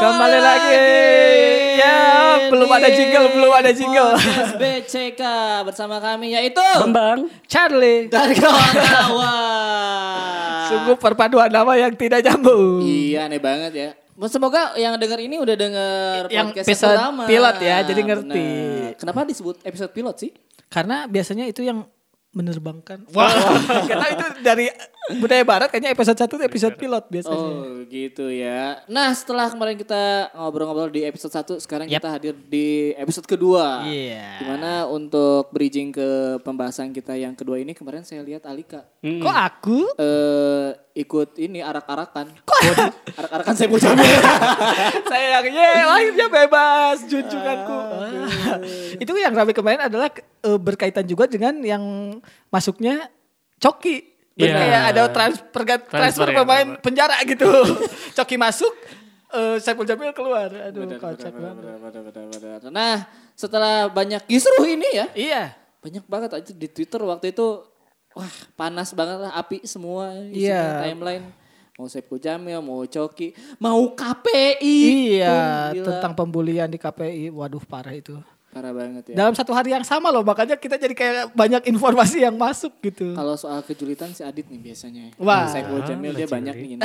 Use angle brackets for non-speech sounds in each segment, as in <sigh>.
Kembali lagi. Ya, belum ada jingle, belum ada jingle. Podcast BCK bersama kami yaitu Bambang. Charlie. dari <laughs> kawan-kawan. Sungguh perpaduan nama yang tidak nyambung. Iya aneh banget ya. Semoga yang dengar ini udah denger Yang podcast episode pertama. pilot ya, jadi ngerti. Benar. Kenapa disebut episode pilot sih? Karena biasanya itu yang menerbangkan. Wah, <laughs> karena itu dari budaya barat kayaknya episode 1 itu episode pilot biasanya. Oh gitu ya. Nah setelah kemarin kita ngobrol-ngobrol di episode 1 Sekarang Yap. kita hadir di episode kedua Iya. Di mana untuk bridging ke pembahasan kita yang kedua ini Kemarin saya lihat Alika Kok aku? eh ikut ini arak-arakan Arak-arakan saya punya Sayangnya lahirnya bebas junjunganku. Ah. Itu yang rame kemarin adalah eh, berkaitan juga dengan yang masuknya Coki. Iya. kayak ada transfer transfer, Transfer ya, pemain transfer. penjara gitu. <laughs> Coki masuk, eh Saiful Jamil keluar. Aduh, kocak banget. Nah setelah banyak kisruh ini ya Iya. Banyak banget aja di Twitter waktu itu Wah panas banget lah api semua Iya. timeline Mau Saiful Jamil, mau Coki, mau KPI Iya, Tuh, tentang pembulian di KPI. Waduh, parah itu. Parah banget ya Dalam satu hari yang sama loh, makanya kita jadi kayak banyak informasi yang masuk gitu. Kalau soal kejulitan si Adit nih biasanya Wah. Saiful Jamil dia banyak nih. <laughs>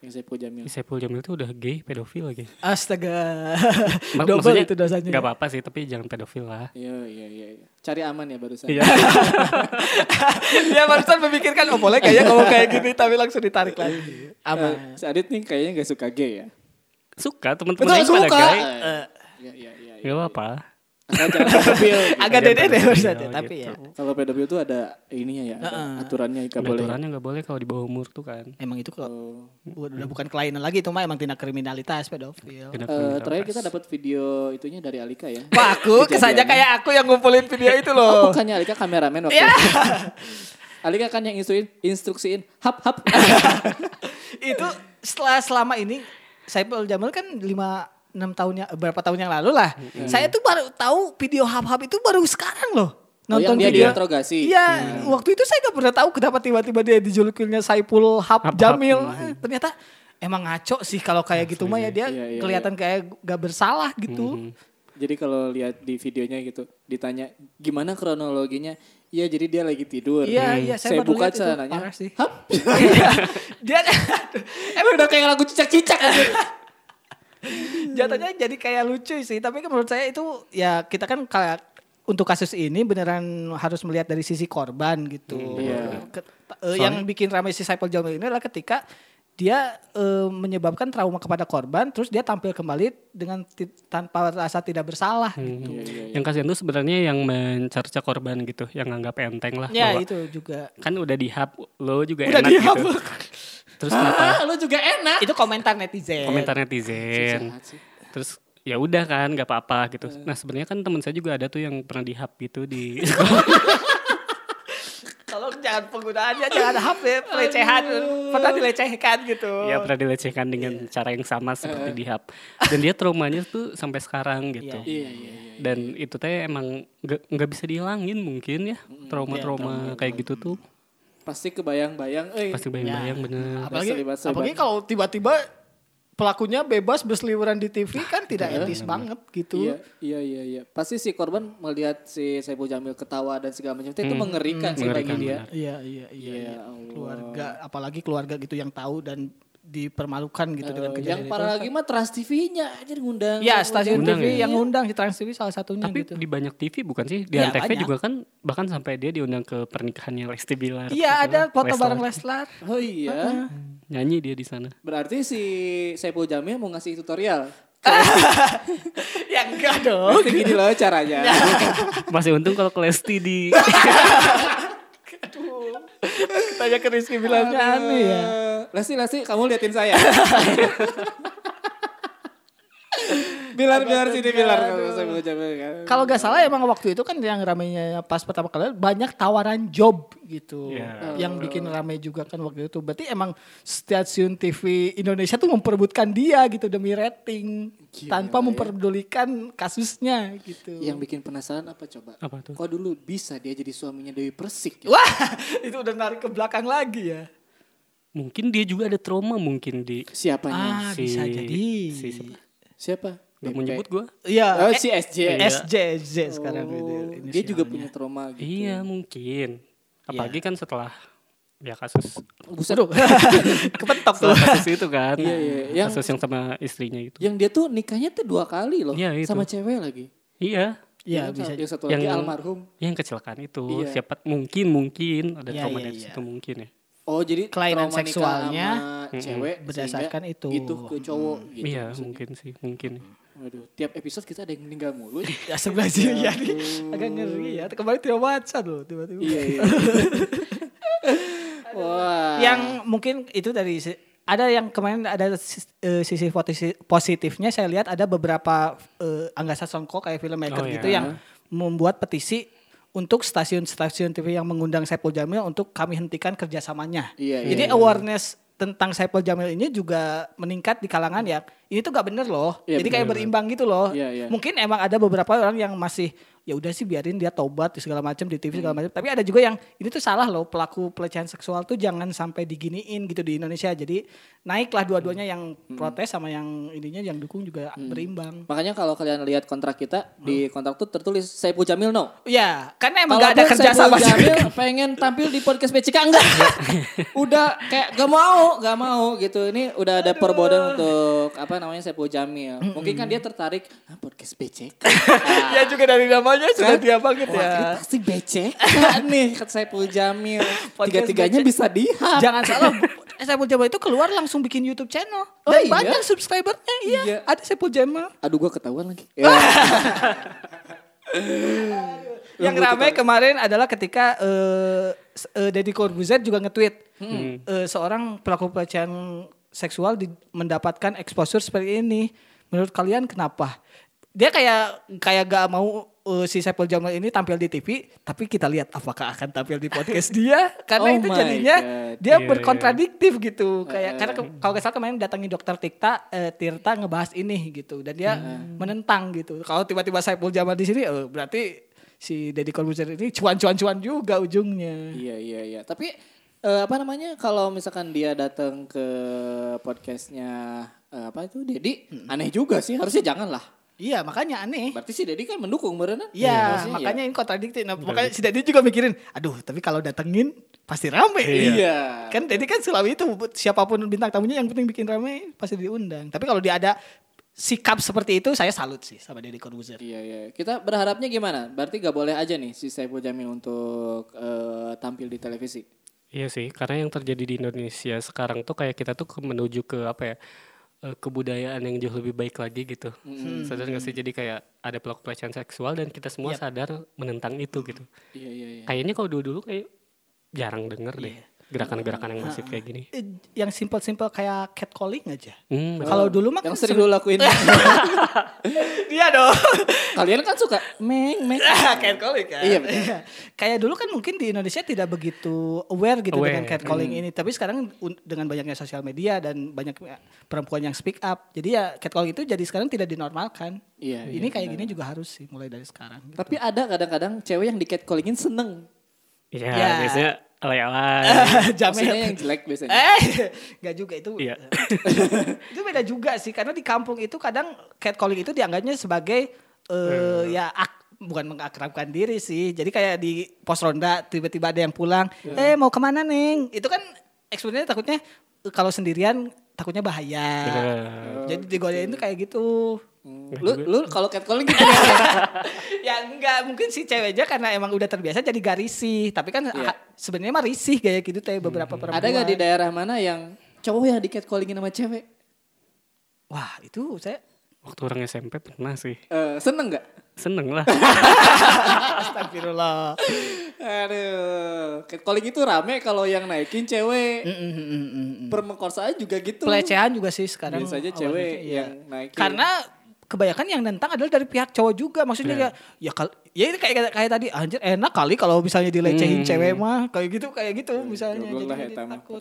Yang Saiful Jamil Saiful Jamil itu udah gay, pedofil lagi. Astaga. <laughs> Double maksudnya itu dosanya. Gak apa-apa sih, tapi jangan pedofil lah. Iya iya iya iya. Cari aman ya barusan Iya. <laughs> Dia barusan memikirkan, oh boleh kayaknya ngomong kayak gini, tapi langsung ditarik lagi. Eh, Aman. Si Adit nih kayaknya gak suka gay ya Suka teman-teman suka gay. Iya iya iya. Gak apa-apa. Pedofil gitu. Agak dede deh Iya, barusan, tapi gitu. ya. Kalau pedofil tuh ada ininya ya, ada aturannya gak Ada boleh. aturannya gak boleh kalau di bawah umur tuh kan. Emang itu kok Oh. udah bukan kelainan lagi, itu mah emang tindak kriminalitas pedofil. Eh, terakhir kita dapat video itunya dari Alika ya. Pak aku kesannya kayak aku yang ngumpulin video itu Oh, loh. bukannya Alika kameramen waktu Iya. itu. <laughs> Alika kan yang instruin, instruksiin, hap hap. <laughs> itu setelah selama ini Saiful Jamil kan lima enam tahun yang berapa tahun yang lalu lah. Saya tuh baru tahu video hap-hap itu baru sekarang loh. Oh, yang dia video. diinterogasi. Iya, waktu itu saya gak pernah tahu kenapa tiba-tiba dia dijulukinnya Saiful Hap Hap-hap. Jamil. Eh, Ternyata emang ngaco sih kalau kayak gitu mah ya dia Iya, iya, kelihatan kayak gak bersalah gitu. Jadi kalau lihat di videonya gitu, ditanya gimana kronologinya? Iya, jadi dia lagi tidur. Iya, iya, saya saya baru buka lihat itu. celananya. Parah sih. Hap. <laughs> dia <laughs> Emang udah kayak lagu cicak-cicak. <laughs> jatuhnya jadi kayak lucu sih tapi kan menurut saya itu ya kita kan kayak untuk kasus ini beneran harus melihat dari sisi korban gitu iya. Ke- eh, yang bikin ramai si Saiful Jamil ini adalah ketika dia eh, menyebabkan trauma kepada korban terus dia tampil kembali dengan tanpa rasa tidak bersalah Hmm. gitu Yang kasihan tuh sebenarnya yang mencerca korban gitu, yang anggap enteng lah. ya bahwa itu juga Kan udah di hub, lo juga Udah enak di-hub. gitu. <laughs> Terus kenapa Ah, lu juga enak. itu komentar netizen komentar netizen. Sih. Terus ya udah kan nggak apa-apa gitu. Nah sebenarnya kan teman saya juga ada tuh yang pernah di hub gitu di <laughs> tolong jangan penggunaannya jangan HP pelecehan pernah dilecehkan gitu ya pernah dilecehkan dengan cara yang sama seperti di hub. Dan dia traumanya tuh sampai sekarang gitu. Iya, iya, iya. Dan itu teh emang nggak bisa dihilangin mungkin ya trauma-trauma kayak gitu tuh Pasti kebayang-bayang, eh. pasti bayang-bayang bener. apalagi apalagi kalau tiba-tiba pelakunya bebas berseliweran di TV kan tidak etis banget gitu Iya, iya, iya, iya. Pasti si korban melihat si Saiful Jamil ketawa dan segala macam itu mengerikan sih bagi dia. benar. Iya iya iya. Ya iya. Keluarga apalagi keluarga gitu yang tahu dan dipermalukan gitu dengan Eh, kejadian yang itu. parah lagi mah Trans TV-nya aja ngundang. Ya stasiun Undang TV ya? yang undang di Trans TV salah satunya Tapi gitu. di banyak TV bukan sih? Di Iya, Antv banyak. juga kan bahkan sampai dia diundang ke pernikahannya Lesti Bilar. Iya ada foto Leslar. bareng Leslar. Oh iya. Nyanyi dia di sana. Berarti si Saiful Jamil mau ngasih tutorial. <laughs> ya enggak dong. Berarti gini loh caranya. <laughs> Masih untung kalau ke Lesti di <laughs> Aduh. Tanya ke Rizky bilangnya aneh ya. Lesti, Lesti, kamu liatin saya. <laughs> bilar, bilar sini, bilar. Kan. Kalau nggak salah emang waktu itu kan yang ramainya pas pertama kali banyak tawaran job gitu. Iya. Yang bikin ramai juga kan waktu itu. Berarti emang stasiun TV Indonesia tuh memperebutkan dia gitu demi rating tanpa memperdulikan kasusnya gitu. Yang bikin penasaran apa coba? Apa tuh? Kok dulu bisa dia jadi suaminya Dewi Persik? Ya? Wah, <laughs> itu udah narik ke belakang lagi ya. mungkin dia juga ada trauma mungkin di Siapanya? Ah, bisa jadi. si siapa? Siapa? Gak mau nyebut gue. Iya. Oh, si SJ. SJ, SJ sekarang Oh, dia juga punya trauma gitu. Iya mungkin. Apalagi kan setelah ya kasus Buset. Waduh. <laughs> Kepentok tuh. kasus itu kan. Iya, iya. Yang- Kasus yang sama istrinya itu. Yang dia tuh nikahnya tuh dua kali loh. Iya, itu. Sama cewek lagi. Iya. Iya, Yang bisa. Yang satu lagi Yang- almarhum. Yang kecelakaan itu Iya. siapa mungkin mungkin ada Iya, trauma iya, dari iya. situ mungkin ya. Oh jadi Kelainan seksualnya sama cewek berdasarkan sehingga itu. Itu ke cowok gitu. iya maksudnya. mungkin sih mungkin. Waduh, tiap episode kita ada yang meninggal mulu. <laughs> Ya sebelah sini ya nih. Agak ngeri ya. Kemarin tiba WhatsApp loh tiba-tiba. iya iya. <laughs> Wah. Yang mungkin itu dari ada yang kemarin ada eh, sisi posi- positifnya saya lihat ada beberapa eh, Anggasa Songko kayak filmmaker Oh, gitu iya. yang membuat petisi untuk stasiun-stasiun TV yang mengundang Saipul Jamil untuk kami hentikan kerjasamanya. Iya, Jadi iya, iya. awareness tentang Saipul Jamil ini juga meningkat di kalangan ya ini tuh gak bener loh. Iya, Jadi kayak bener. berimbang gitu loh. Iya, iya. Mungkin emang ada beberapa orang yang masih ya udah sih biarin dia tobat di segala macam di TV segala macam. Tapi ada juga yang ini tuh salah loh pelaku pelecehan seksual tuh jangan sampai diginiin gitu di Indonesia. Jadi naiklah dua-duanya yang protes sama yang ininya yang dukung juga berimbang. Makanya kalau kalian lihat kontrak kita di kontrak tuh tertulis Saipul Jamil no. Ya, karena emang Kalau gak ada kerja sama Jamil pengen tampil di podcast BCK enggak. <laughs> udah kayak gak mau, gak mau gitu. Ini udah ada perbodan untuk apa namanya Saipul Jamil. Mungkin kan dia tertarik ah, podcast BCK. <laughs> ya juga dari namanya sudah Kan? dia banget Wah, ya. pasti BCK <laughs> nih kata Saipul Jamil. Tiga-tiganya bisa dihap. Jangan salah, Saipul Jamal itu keluar langsung bikin YouTube channel. Oh, Dan iya? banyak subscribernya. Iya, Iya. ada Saipul Jamal. Aduh gua ketahuan lagi. <laughs> Ya. Yang ramai kemarin adalah ketika eh s- eh, Deddy Corbuzier juga nge-tweet eh, seorang pelaku pelecehan seksual di- mendapatkan exposure seperti ini. Menurut kalian kenapa? Dia kayak kayak gak mau eh, si Saipul Jamal ini tampil di TV, tapi kita lihat apakah akan tampil di podcast <laughs> dia karena Oh itu jadinya God. dia Iya, berkontradiktif gitu. Kayak karena ke- kalau salah kemarin datangi dokter Tirta eh, Tirta ngebahas ini gitu dan dia menentang gitu. Kalau tiba-tiba Saipul Jamal di sini eh, berarti si Deddy Corbuzier ini cuan-cuan-cuan juga ujungnya. Iya iya iya. Tapi eh, apa namanya kalau misalkan dia datang ke podcastnya eh, apa itu Dedi, aneh juga sih. Harusnya jangan lah. Iya makanya aneh. Berarti si Dedi kan mendukung beneran? Iya, Harusnya makanya ini kontradiktif. Nah, makanya si Deddy juga mikirin, aduh tapi kalau datengin pasti rame. Iya. Kan Deddy kan selalu itu siapa pun bintang tamunya yang penting bikin rame pasti diundang. Tapi kalau dia ada sikap seperti itu saya salut sih sama Deddy Corbuzier. Iya iya. Kita berharapnya gimana? Berarti gak boleh aja nih si Saipul Jamil untuk eh, tampil di televisi. Iya sih, karena yang terjadi di Indonesia sekarang tuh kayak kita tuh menuju ke apa ya? Eh, kebudayaan yang jauh lebih baik lagi gitu. Sadar nggak sih? Jadi kayak ada pelaku pelecehan seksual dan kita semua sadar menentang itu gitu. Iya iya iya. Kayaknya kalau dulu-dulu kayak jarang denger deh gerakan-gerakan yang masif kayak gini. Eh, Yang simpel-simpel kayak catcalling aja. Hmm, Kalau dulu mah Yang kan sering lu lakuin. <laughs> Iya dong. Kalian kan suka meng meng. <laughs> catcalling kan. Iya, betul. Kayak dulu kan mungkin di Indonesia tidak begitu aware gitu Aware. dengan catcalling ini. Tapi sekarang dengan banyaknya sosial media dan banyak perempuan yang speak up. Jadi ya catcalling itu jadi sekarang tidak dinormalkan. Iya, Ini iya, kayak gini juga harus sih mulai dari sekarang. gitu. Tapi ada kadang-kadang cewek yang di catcallingin seneng. Iya, Ya. biasanya alay-alay. <laughs> Jamil. yang jelek biasanya. Eh, <laughs> nggak juga itu. Iya. <laughs> itu beda juga sih karena di kampung itu kadang catcalling itu dianggapnya sebagai eh ya ak- bukan mengakrabkan diri sih. Jadi kayak di pos ronda tiba-tiba ada yang pulang, "Eh, mau ke mana, Neng?" Itu kan ekspresinya takutnya kalau sendirian takutnya bahaya. Bener. Jadi digodain itu kayak gitu. Lu lu kalau catcalling gitu <laughs> ya enggak, mungkin si ceweknya karena emang udah terbiasa jadi gak risih. Tapi kan Iya. ha- sebenarnya mah risih kayak gitu teh beberapa perempuan. ada gak di daerah mana yang cowok yang di catcallingin sama cewek? Wah, itu saya Waktu orang SMP pernah sih. Eh, seneng gak? Seneng lah. <laughs> astagfirullah. Aduh, catcalling itu rame kalau yang naikin cewek. Mm, mm, mm, mm, mm. Permekosaan juga gitu. pelecehan juga sih sekarang Biasanya cewek iya. yang naikin. karena kebanyakan yang nentang adalah dari pihak cowok juga. Maksudnya ya ya kal ya ini kayak kayak tadi anjir enak kali kalau misalnya dilecehin cewek mah. Kayak gitu kayak gitu misalnya. Goblok lah jadi eta mah. takut.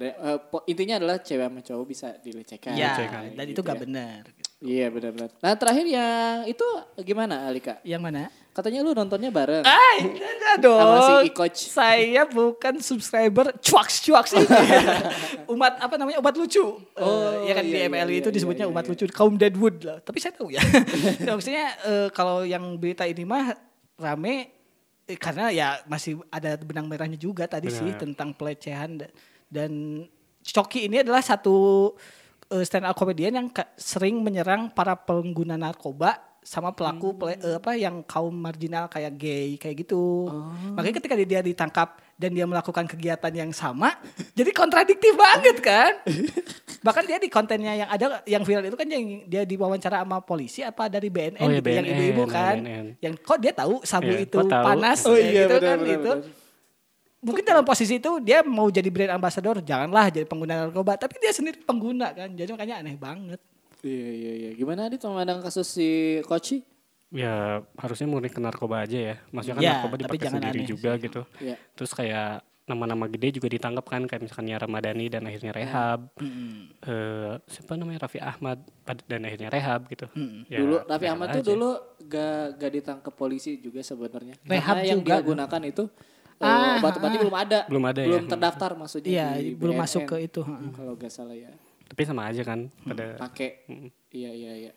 Po- intinya adalah cewek sama cowok bisa dilecehkan. ya Dilecehkan, dan Gitu itu gak ya. benar Iya benar-benar. Nah terakhir yang itu gimana Alika? Yang mana? Katanya lu nontonnya bareng. Ay, enggak dong. Sama si Ikoch. Saya bukan subscriber cuaks cuaks ini. <laughs> umat apa namanya umat lucu. Oh, ya kan iya, di MLI iya, itu iya, disebutnya iya, umat iya. lucu kaum Deadwood lah. Tapi saya tahu ya. <laughs> <laughs> Ya, maksudnya eh, kalau yang berita ini mah rame eh, karena ya masih ada benang merahnya juga tadi sih Benar. tentang pelecehan da- dan Coki ini adalah satu eh, stand up comedian yang sering menyerang para pengguna narkoba sama pelaku pele- eh, apa yang kaum marginal kayak gay kayak gitu. Makanya ketika dia, ditangkap dan dia melakukan kegiatan yang sama, <laughs> jadi kontradiktif banget kan? <laughs> Bahkan dia di kontennya yang ada yang viral itu kan yang dia diwawancara sama polisi apa dari BNN, Oh, iya, gitu, yang BNN, ibu-ibu kan, BNN. yang kok dia tahu sabu Iya, itu tahu? panas, Oh ya iya, gitu benar, kan benar, itu. benar. Mungkin dalam posisi itu dia mau jadi brand ambassador, janganlah jadi pengguna narkoba, tapi dia sendiri pengguna kan, jadi makanya aneh banget. Iya iya iya. Gimana Adit memandang kasus si Koci? Ya harusnya murni ke narkoba aja ya. Maksudnya kan Ya, narkoba dipakai sendiri aneh juga gitu. Iya. Terus kayak nama-nama gede juga ditangkap kan kayak misalkan Nia Ramadhani dan akhirnya rehab. Eh, siapa namanya Raffi Ahmad dan akhirnya rehab gitu. Ya, dulu Raffi Ahmad tuh aja. dulu gak gak ditangkap polisi juga sebenarnya. Rehab Karena yang juga. dia gunakan itu eh, Ah, obat-obatnya belum ada. Belum ada ya. Belum terdaftar maksudnya Iya, di belum BNN. masuk ke itu. Hmm, Kalau gak salah ya. Tapi sama aja kan pada Pakai. Iya iya iya.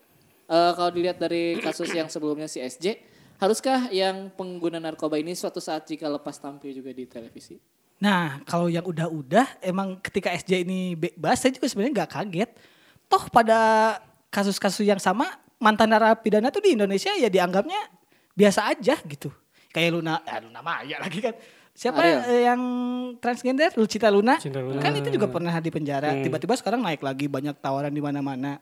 Eh, kalau dilihat dari kasus yang sebelumnya si SJ, haruskah yang pengguna narkoba ini suatu saat jika lepas tampil juga di televisi? Nah, kalau yang udah-udah, emang ketika SJ ini bebas, saya juga sebenarnya nggak kaget. Toh pada kasus-kasus yang sama, mantan narapidana tuh di Indonesia ya dianggapnya biasa aja gitu. Kayak Luna, ya Luna Maya lagi kan. Siapa Ariel. eh, yang transgender? Lucita Luna. Cinta Luna. Kan itu juga pernah di penjara. Hmm. Tiba-tiba sekarang naik lagi banyak tawaran di mana-mana.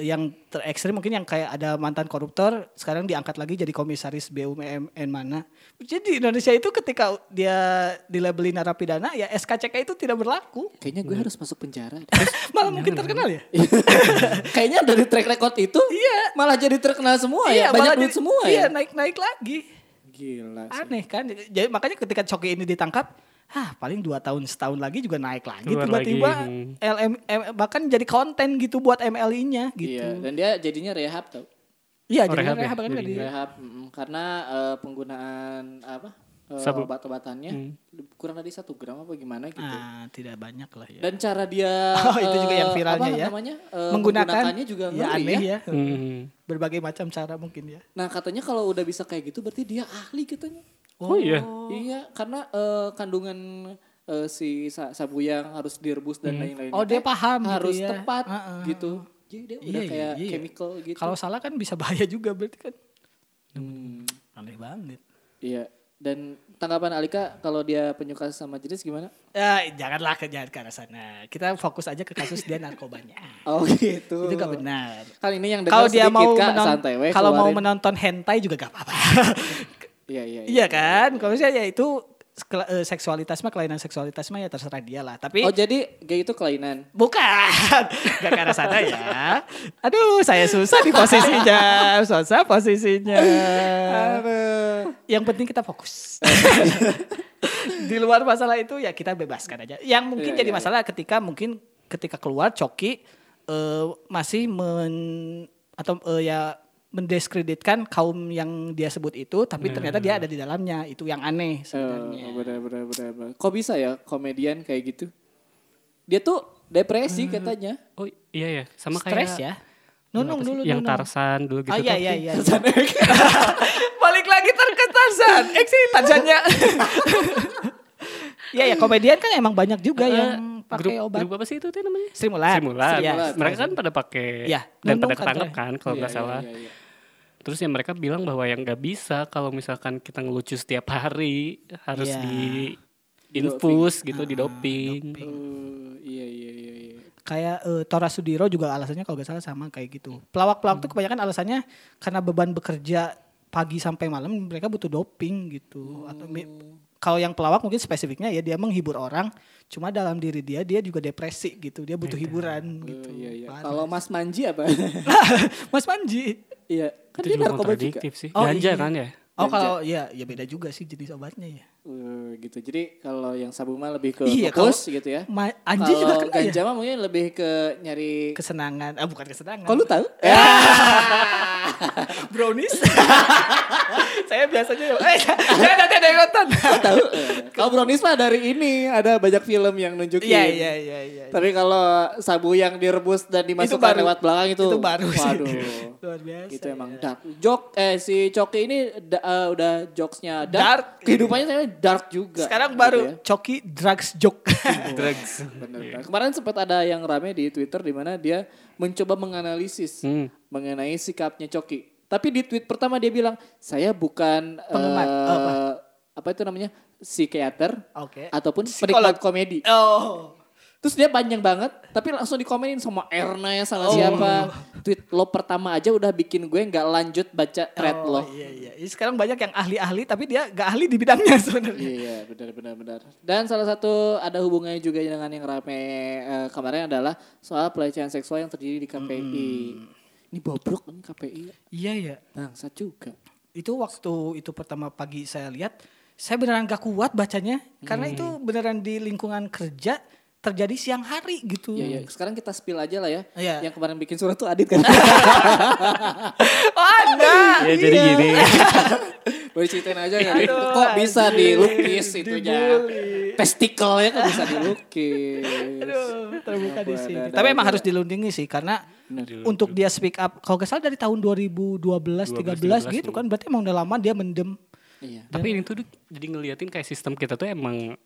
Yang terekstrim mungkin yang kayak ada mantan koruptor sekarang diangkat lagi jadi komisaris BUMN mana. Jadi di Indonesia itu ketika dia dilabeli narapidana ya SKCK itu tidak berlaku. Kayaknya gue harus masuk penjara. <laughs> Malah mungkin terkenal ya. <laughs> Kayaknya dari track record itu Iya. malah jadi terkenal semua ya. Banyak malah duit di- semua Iya, ya. naik-naik lagi. Gila sih. Aneh kan. Jadi makanya ketika Coki ini ditangkap, ah paling dua tahun setahun lagi juga naik lagi tiba-tiba. LM M- bahkan jadi konten gitu buat MLI-nya gitu. Iya, dan dia jadinya rehab tau. Iya, Oh, jadi rehab ya? rehab kan Jadi nggak di- Rehab mm, karena eh, penggunaan apa? Sabu. obat-obatannya kurang dari satu gram apa gimana gitu. Ah, tidak banyak lah ya. Dan cara dia <laughs> Oh, itu juga yang eh, viralnya apa ya. namanya? eh, Menggunakan menggunakannya juga ya ngeri aneh ya. ya. Hmm. Berbagai macam cara mungkin ya. Nah, katanya kalau udah bisa kayak gitu berarti dia ahli katanya. Oh, iya. Iya, karena eh, kandungan eh, si sa- sabu yang harus direbus dan lain-lainnya. Oh, dia paham gitu harus ya. tepat Heeh. gitu. Jadi dia udah Iya, kayak iya, iya. chemical gitu. Kalau salah kan bisa bahaya juga berarti kan. Hmm, Aneh banget. iya. Dan tanggapan Alika kalau dia penyuka sama jenis gimana? Ya, janganlah ke jangan ke arah sana. Kita fokus aja ke kasus dia narkobanya. <laughs> Oh gitu. Itu gak benar. Kan ini yang Kalau dia mau Kak, menon- santai we, kalau mau menonton hentai juga gak apa-apa. Iya iya. iya kan? Kalau misalnya ya itu seksualitas mah kelainan seksualitas mah ya terserah dia lah. Tapi Oh jadi gay itu kelainan. Bukan, <laughs> gak ke arah sana ya. Aduh, saya susah di posisinya, susah posisinya. Yang penting kita fokus. <laughs> di luar masalah itu ya kita bebaskan aja. Yang mungkin Iya, jadi iya, masalah ketika mungkin ketika keluar Coki eh, masih men atau eh, ya mendiskreditkan kaum yang dia sebut itu, tapi ternyata dia ada di dalamnya. Itu yang aneh sebenarnya. Oh, benar benar benar. benar. Kok bisa ya komedian kayak gitu? Dia tuh depresi katanya. Oh iya ya, sama kayak Stres ya. Nunung dulu yang Nunung. Tarsan dulu gitu. Oh iya iya iya. <laughs> Balik lagi ke Tarzan. <laughs> Eksi Tarzannya. <laughs> Iya ya komedian kan emang banyak juga yang pakai grup, obat. grup apa sih itu tuh namanya? Stimulan. Simulan. Iya, Mereka kan pada pakai Iya, dan pada kan ketangkep kan kalau nggak Iya, salah. iya, iya, iya. Terus ya mereka bilang bahwa yang nggak bisa kalau misalkan kita ngelucu setiap hari harus Iya. di infus gitu, di Ah, doping. Oh, iya iya iya. Kayak eh, Tora Sudiro juga alasannya kalau gak salah sama kayak gitu. Pelawak-pelawak tuh kebanyakan alasannya karena beban bekerja pagi sampai malam mereka butuh doping gitu. Atau mi- kalau yang pelawak mungkin spesifiknya ya dia menghibur orang, cuma dalam diri dia dia juga depresi gitu. Dia butuh hiburan gitu. Oh, iya iya. Kalau Mas Manji apa? <laughs> Mas Manji. iya, kan Itu dia juga narkoba juga. sih. Oh, Ganja iya. kan ya? Oh kalau ya ya beda juga sih jenis obatnya ya. Uh, gitu. Jadi kalau yang sabu mah lebih ke Iya, fokus gitu ya. Ma anjing juga Kalau kena ya. ganja mah mungkin lebih ke nyari Kesenangan, ah bukan kesenangan. Kok lu tahu? <laughs> brownies? <laughs> Saya biasanya eh jangan nanti ada yang nonton. tahu? Kalau brownies mah dari ini ada banyak film yang nunjukin. Iya iya iya iya. Tapi kalau sabu yang direbus dan dimasukkan baru. lewat belakang itu, Itu baru sih. Waduh. <laughs> Luar biasa. Itu emang ya. dark. Jok eh si Coki ini da- eh, udah jokesnya dark. Dark. Kehidupannya saya dark juga. Sekarang gitu baru ya. Coki drugs joke. <laughs> <laughs> drugs Bener, bener. Kemarin sempat ada yang rame di Twitter di mana dia mencoba menganalisis Hmm. mengenai sikapnya Coki. Tapi di tweet pertama dia bilang, saya bukan Penggemar. eh, Oh, apa? apa itu namanya psikiater Oke. ataupun Psikolog. penikmat komedi. Oh. Terus dia panjang banget, tapi langsung dikomenin sama Erna ya sama Oh. siapa. Tweet lo pertama aja udah bikin gue nggak lanjut baca thread Oh, lo. Iya iya. Sekarang banyak yang ahli-ahli tapi dia gak ahli di bidangnya <laughs> sebenarnya. Iya benar benar benar. Dan salah satu ada hubungannya juga dengan yang rame eh, kemarin adalah soal pelecehan seksual yang terjadi di KPI. Ini bobrok ini KPI. Iya ya. Bangsat juga. Itu waktu itu pertama pagi saya lihat, saya beneran gak kuat bacanya karena itu beneran di lingkungan kerja terjadi siang hari gitu. Iya iya. Sekarang kita spill aja lah ya. Iya. Yang kemarin bikin surat tuh Adit kan. <laughs> Oh ada. ya jadi Iya. gini <laughs> Boleh ceritain aja ya. Aduh, Kok bisa anjing. dilukis itunya. Dibully. Testikelnya kok bisa dilukis. Aduh, terbuka di sini. ada Tapi emang harus dilindungi sih karena Benar. untuk dia speak up kalau gak salah dari tahun 2012 13 gitu kan berarti emang udah lama dia mendem. Iya. tapi ini tuh jadi ngeliatin kayak sistem kita tuh emang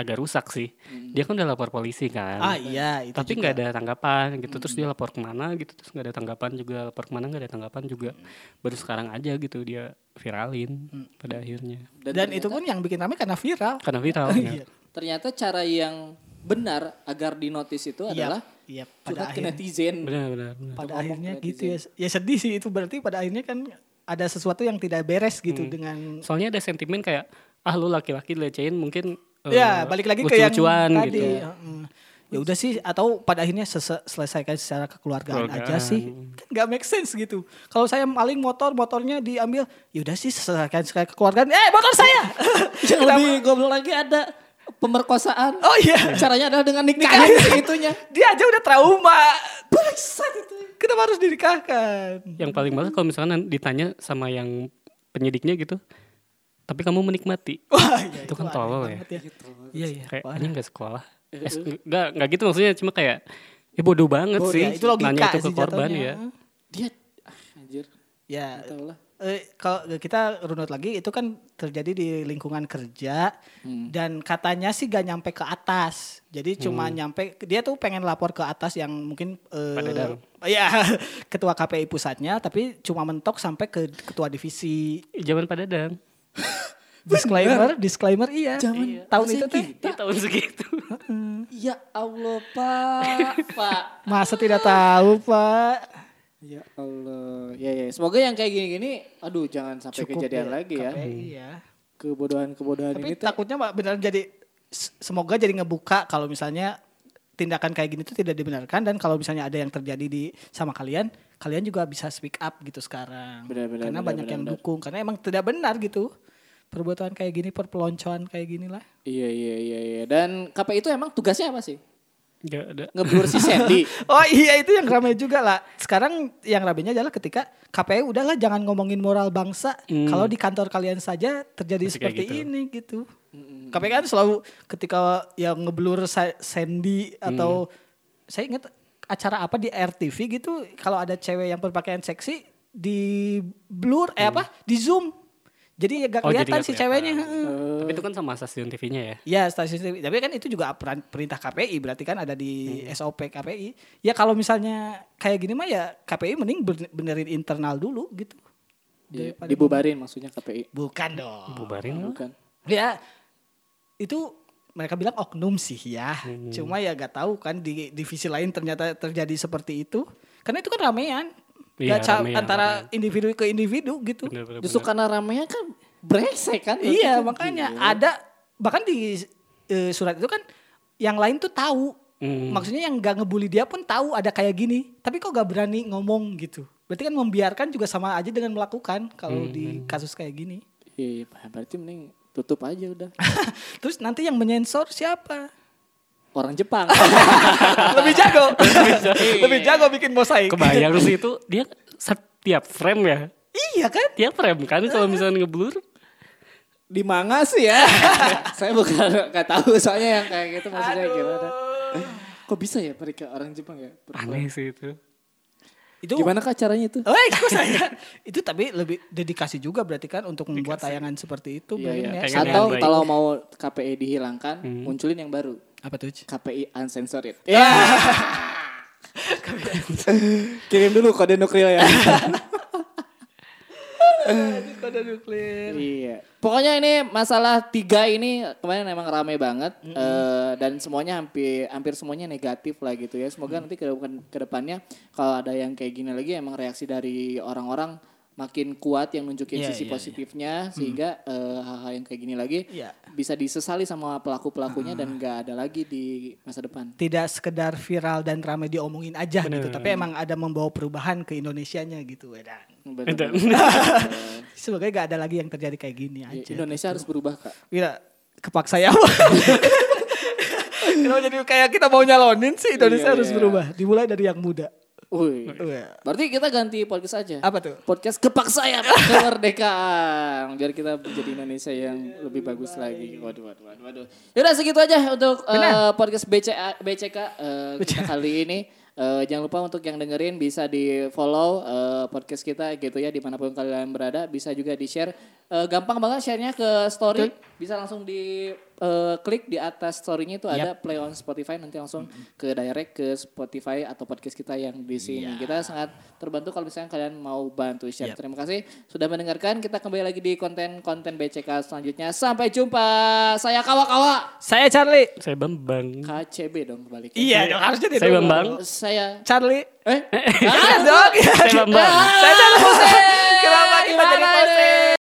agak rusak sih dia kan udah lapor polisi kan Ah iya itu tapi nggak ada tanggapan gitu terus dia lapor ke mana gitu terus nggak ada tanggapan juga lapor ke mana nggak ada tanggapan juga baru sekarang aja gitu dia viralin pada akhirnya Dan, itu pun yang bikin rame karena viral. karena viral <laughs> Iya. ya. Ternyata cara yang benar agar dinotis itu adalah Iya, pada curhat ke akhirnya, netizen. benar benar benar. pada ngomong akhirnya gitu ya. Ya sedih sih itu berarti pada akhirnya kan ada sesuatu yang tidak beres gitu Hmm. dengan soalnya ada sentimen kayak ah lu laki-laki dilecehin mungkin eh, ya balik lagi ke yang tadi. gitu Heeh. Ya udah sih atau pada akhirnya selesaikan secara kekeluargaan aja Keluargaan. sih. Kan nggak make sense gitu. Kalau saya maling motor, motornya diambil, ya udah sih selesaikan secara kekeluargaan. Eh, motor saya. <laughs> Yang lebih goblok lagi ada pemerkosaan. oh iya. Caranya adalah dengan nikahin si itunya. <laughs> Dia aja udah trauma. Bangsat itu. Kenapa harus dinikahkan? yang paling males kalau misalkan ditanya sama yang penyidiknya gitu tapi kamu menikmati <laughs> Wah, iya, itu kan aneh tolol ya banget Iya, iya. kayak ini nggak sekolah eh, nggak nggak gitu maksudnya cuma kayak ya bodoh banget Oh, sih ya, itu logika nanya itu ke sih korban jatuhnya. ya Dia ah, anjir. Ya, Nggak tahu lah. eh, kalau kita runut lagi itu kan terjadi di lingkungan kerja Hmm. dan katanya sih gak nyampe ke atas. Jadi cuma nyampe dia tuh pengen lapor ke atas yang mungkin eh, ya <laughs> ketua KPI pusatnya tapi cuma mentok sampai ke ketua divisi. zaman pada dan Disclaimer, disclaimer iya. Zaman tahun masih itu teh di tahun segitu <laughs> Ya Allah, Pak. Pak. masa tidak tahu, Pak. Ya Allah. Ya ya, semoga yang kayak gini-gini aduh jangan sampai Cukup kejadian ya, lagi ya. KPI ya. Kebodohan-kebodohan Tapi ini tuh takutnya Mbak benar jadi semoga jadi ngebuka kalau misalnya tindakan kayak gini tuh tidak dibenarkan dan kalau misalnya ada yang terjadi di sama kalian, kalian juga bisa speak up gitu sekarang. Benar, benar, karena benar, banyak benar, yang benar. dukung karena emang tidak benar gitu. Perbuatan kayak gini, perpeloncoan kayak gini lah. Iya iya iya iya. Dan KPI itu emang tugasnya apa sih? nggak ada Ngeblur si Sandy. <laughs> Oh iya itu yang ramai juga lah. Sekarang yang ramainya adalah ketika KPU udahlah jangan ngomongin moral bangsa. Kalau di kantor kalian saja terjadi Masih seperti gitu. ini gitu. KPU kan selalu ketika yang ngeblur Sa- Sandy atau saya ingat acara apa di RTV gitu kalau ada cewek yang berpakaian seksi di blur eh apa di zoom. Jadi ya gak Oh, jadi kelihatan si kelihatan. ceweknya. heeh. tapi itu kan sama stasiun TV-nya ya Ya stasiun TV. Tapi kan itu juga perintah KPI berarti kan ada di SOP KPI. Ya kalau misalnya kayak gini mah ya KPI mending ben- benerin internal dulu gitu. Iya, dibubarin maksudnya KPI. Bukan dong. bubarin lah. Bukan. Ya itu mereka bilang oknum sih ya. Cuma ya gak tahu kan di divisi lain ternyata terjadi seperti itu. Karena itu kan ramean. Iya, Gak ca- ramean, antara ramean. individu ke individu gitu. Bener, bener, Justru bener. karena ramenya kan brengsek kan. Iya kan makanya gila. ada bahkan di eh, surat itu kan yang lain tuh tahu Hmm. Maksudnya yang gak ngebully dia pun tahu ada kayak gini, tapi kok gak berani ngomong gitu. Berarti kan membiarkan juga sama aja dengan melakukan kalau di kasus kayak gini. Iya, berarti mending tutup aja udah. <laughs> Terus nanti yang menyensor siapa? Orang Jepang. <laughs> lebih jago. lebih jago bikin mosaik. Kebayang sih itu dia setiap frame ya. iya kan? Tiap frame kan kalau misalnya ngeblur. Di manga sih ya. <laughs> Saya bukan nggak tahu soalnya yang kayak gitu maksudnya gimana. Kok bisa ya mereka orang Jepang ya? Aneh sih itu. Itu Gimana kak caranya itu? Oh, kok <laughs> saya. itu tapi lebih dedikasi juga berarti kan untuk membuat tayangan seperti itu, Iya, iya. ya. Atau kalau mau KPI dihilangkan, munculin yang baru. Apa tuh? KPI uncensored. <laughs> Ya. <laughs> Kirim dulu kode nuklir ya. Kode nuklir. iya. Pokoknya ini masalah tiga ini kemarin emang rame banget Eh, dan semuanya hampir hampir semuanya negatif lah gitu ya. Semoga nanti ke ke depannya kalau ada yang kayak gini lagi emang reaksi dari orang-orang makin kuat yang nunjukin Iya, sisi iya, iya. positifnya sehingga eh, hal-hal yang kayak gini lagi Iya. bisa disesali sama pelaku-pelakunya dan nggak ada lagi di masa depan. Tidak sekedar viral dan ramai diomongin aja gitu, tapi emang ada membawa perubahan ke Indonesianya gitu, Wedan. Bener-bener. Semoga gak ada lagi yang terjadi kayak gini Ya, aja. Indonesia harus berubah kak. Wira, kepaksa ya. <laughs> Kenapa jadi kayak kita mau nyalonin sih Indonesia Iya, harus iya. berubah. Dimulai dari yang muda. Wih. Berarti kita ganti podcast aja. Apa tuh? Podcast kepaksa ya kemerdekaan biar kita menjadi Indonesia yang lebih bagus lagi. Waduh, waduh, waduh, waduh. Yaudah segitu aja untuk Benar. podcast BCA, BCK eh, kita kali ini. Eh, jangan lupa untuk yang dengerin bisa di follow eh, podcast kita gitu ya di mana pun kalian berada. Bisa juga di share. Eh, gampang banget sharenya ke story. Bisa langsung di eh, klik di atas story-nya itu ada play on Spotify nanti langsung ke direct ke Spotify atau podcast kita yang di sini. Kita sangat terbantu kalau misalnya kalian mau bantu share. Yap. Terima kasih sudah mendengarkan. Kita kembali lagi di konten-konten BCK selanjutnya. Sampai jumpa. Saya Kawa-Kawa. Saya Charlie. Saya Bambang. KCB dong kebalik. Iya, dong, harusnya dia Saya dulu. Bambang. Saya Charlie. eh <laughs> Iya dong. Saya Bambang. Saya Charlie. Kenapa kita jadi?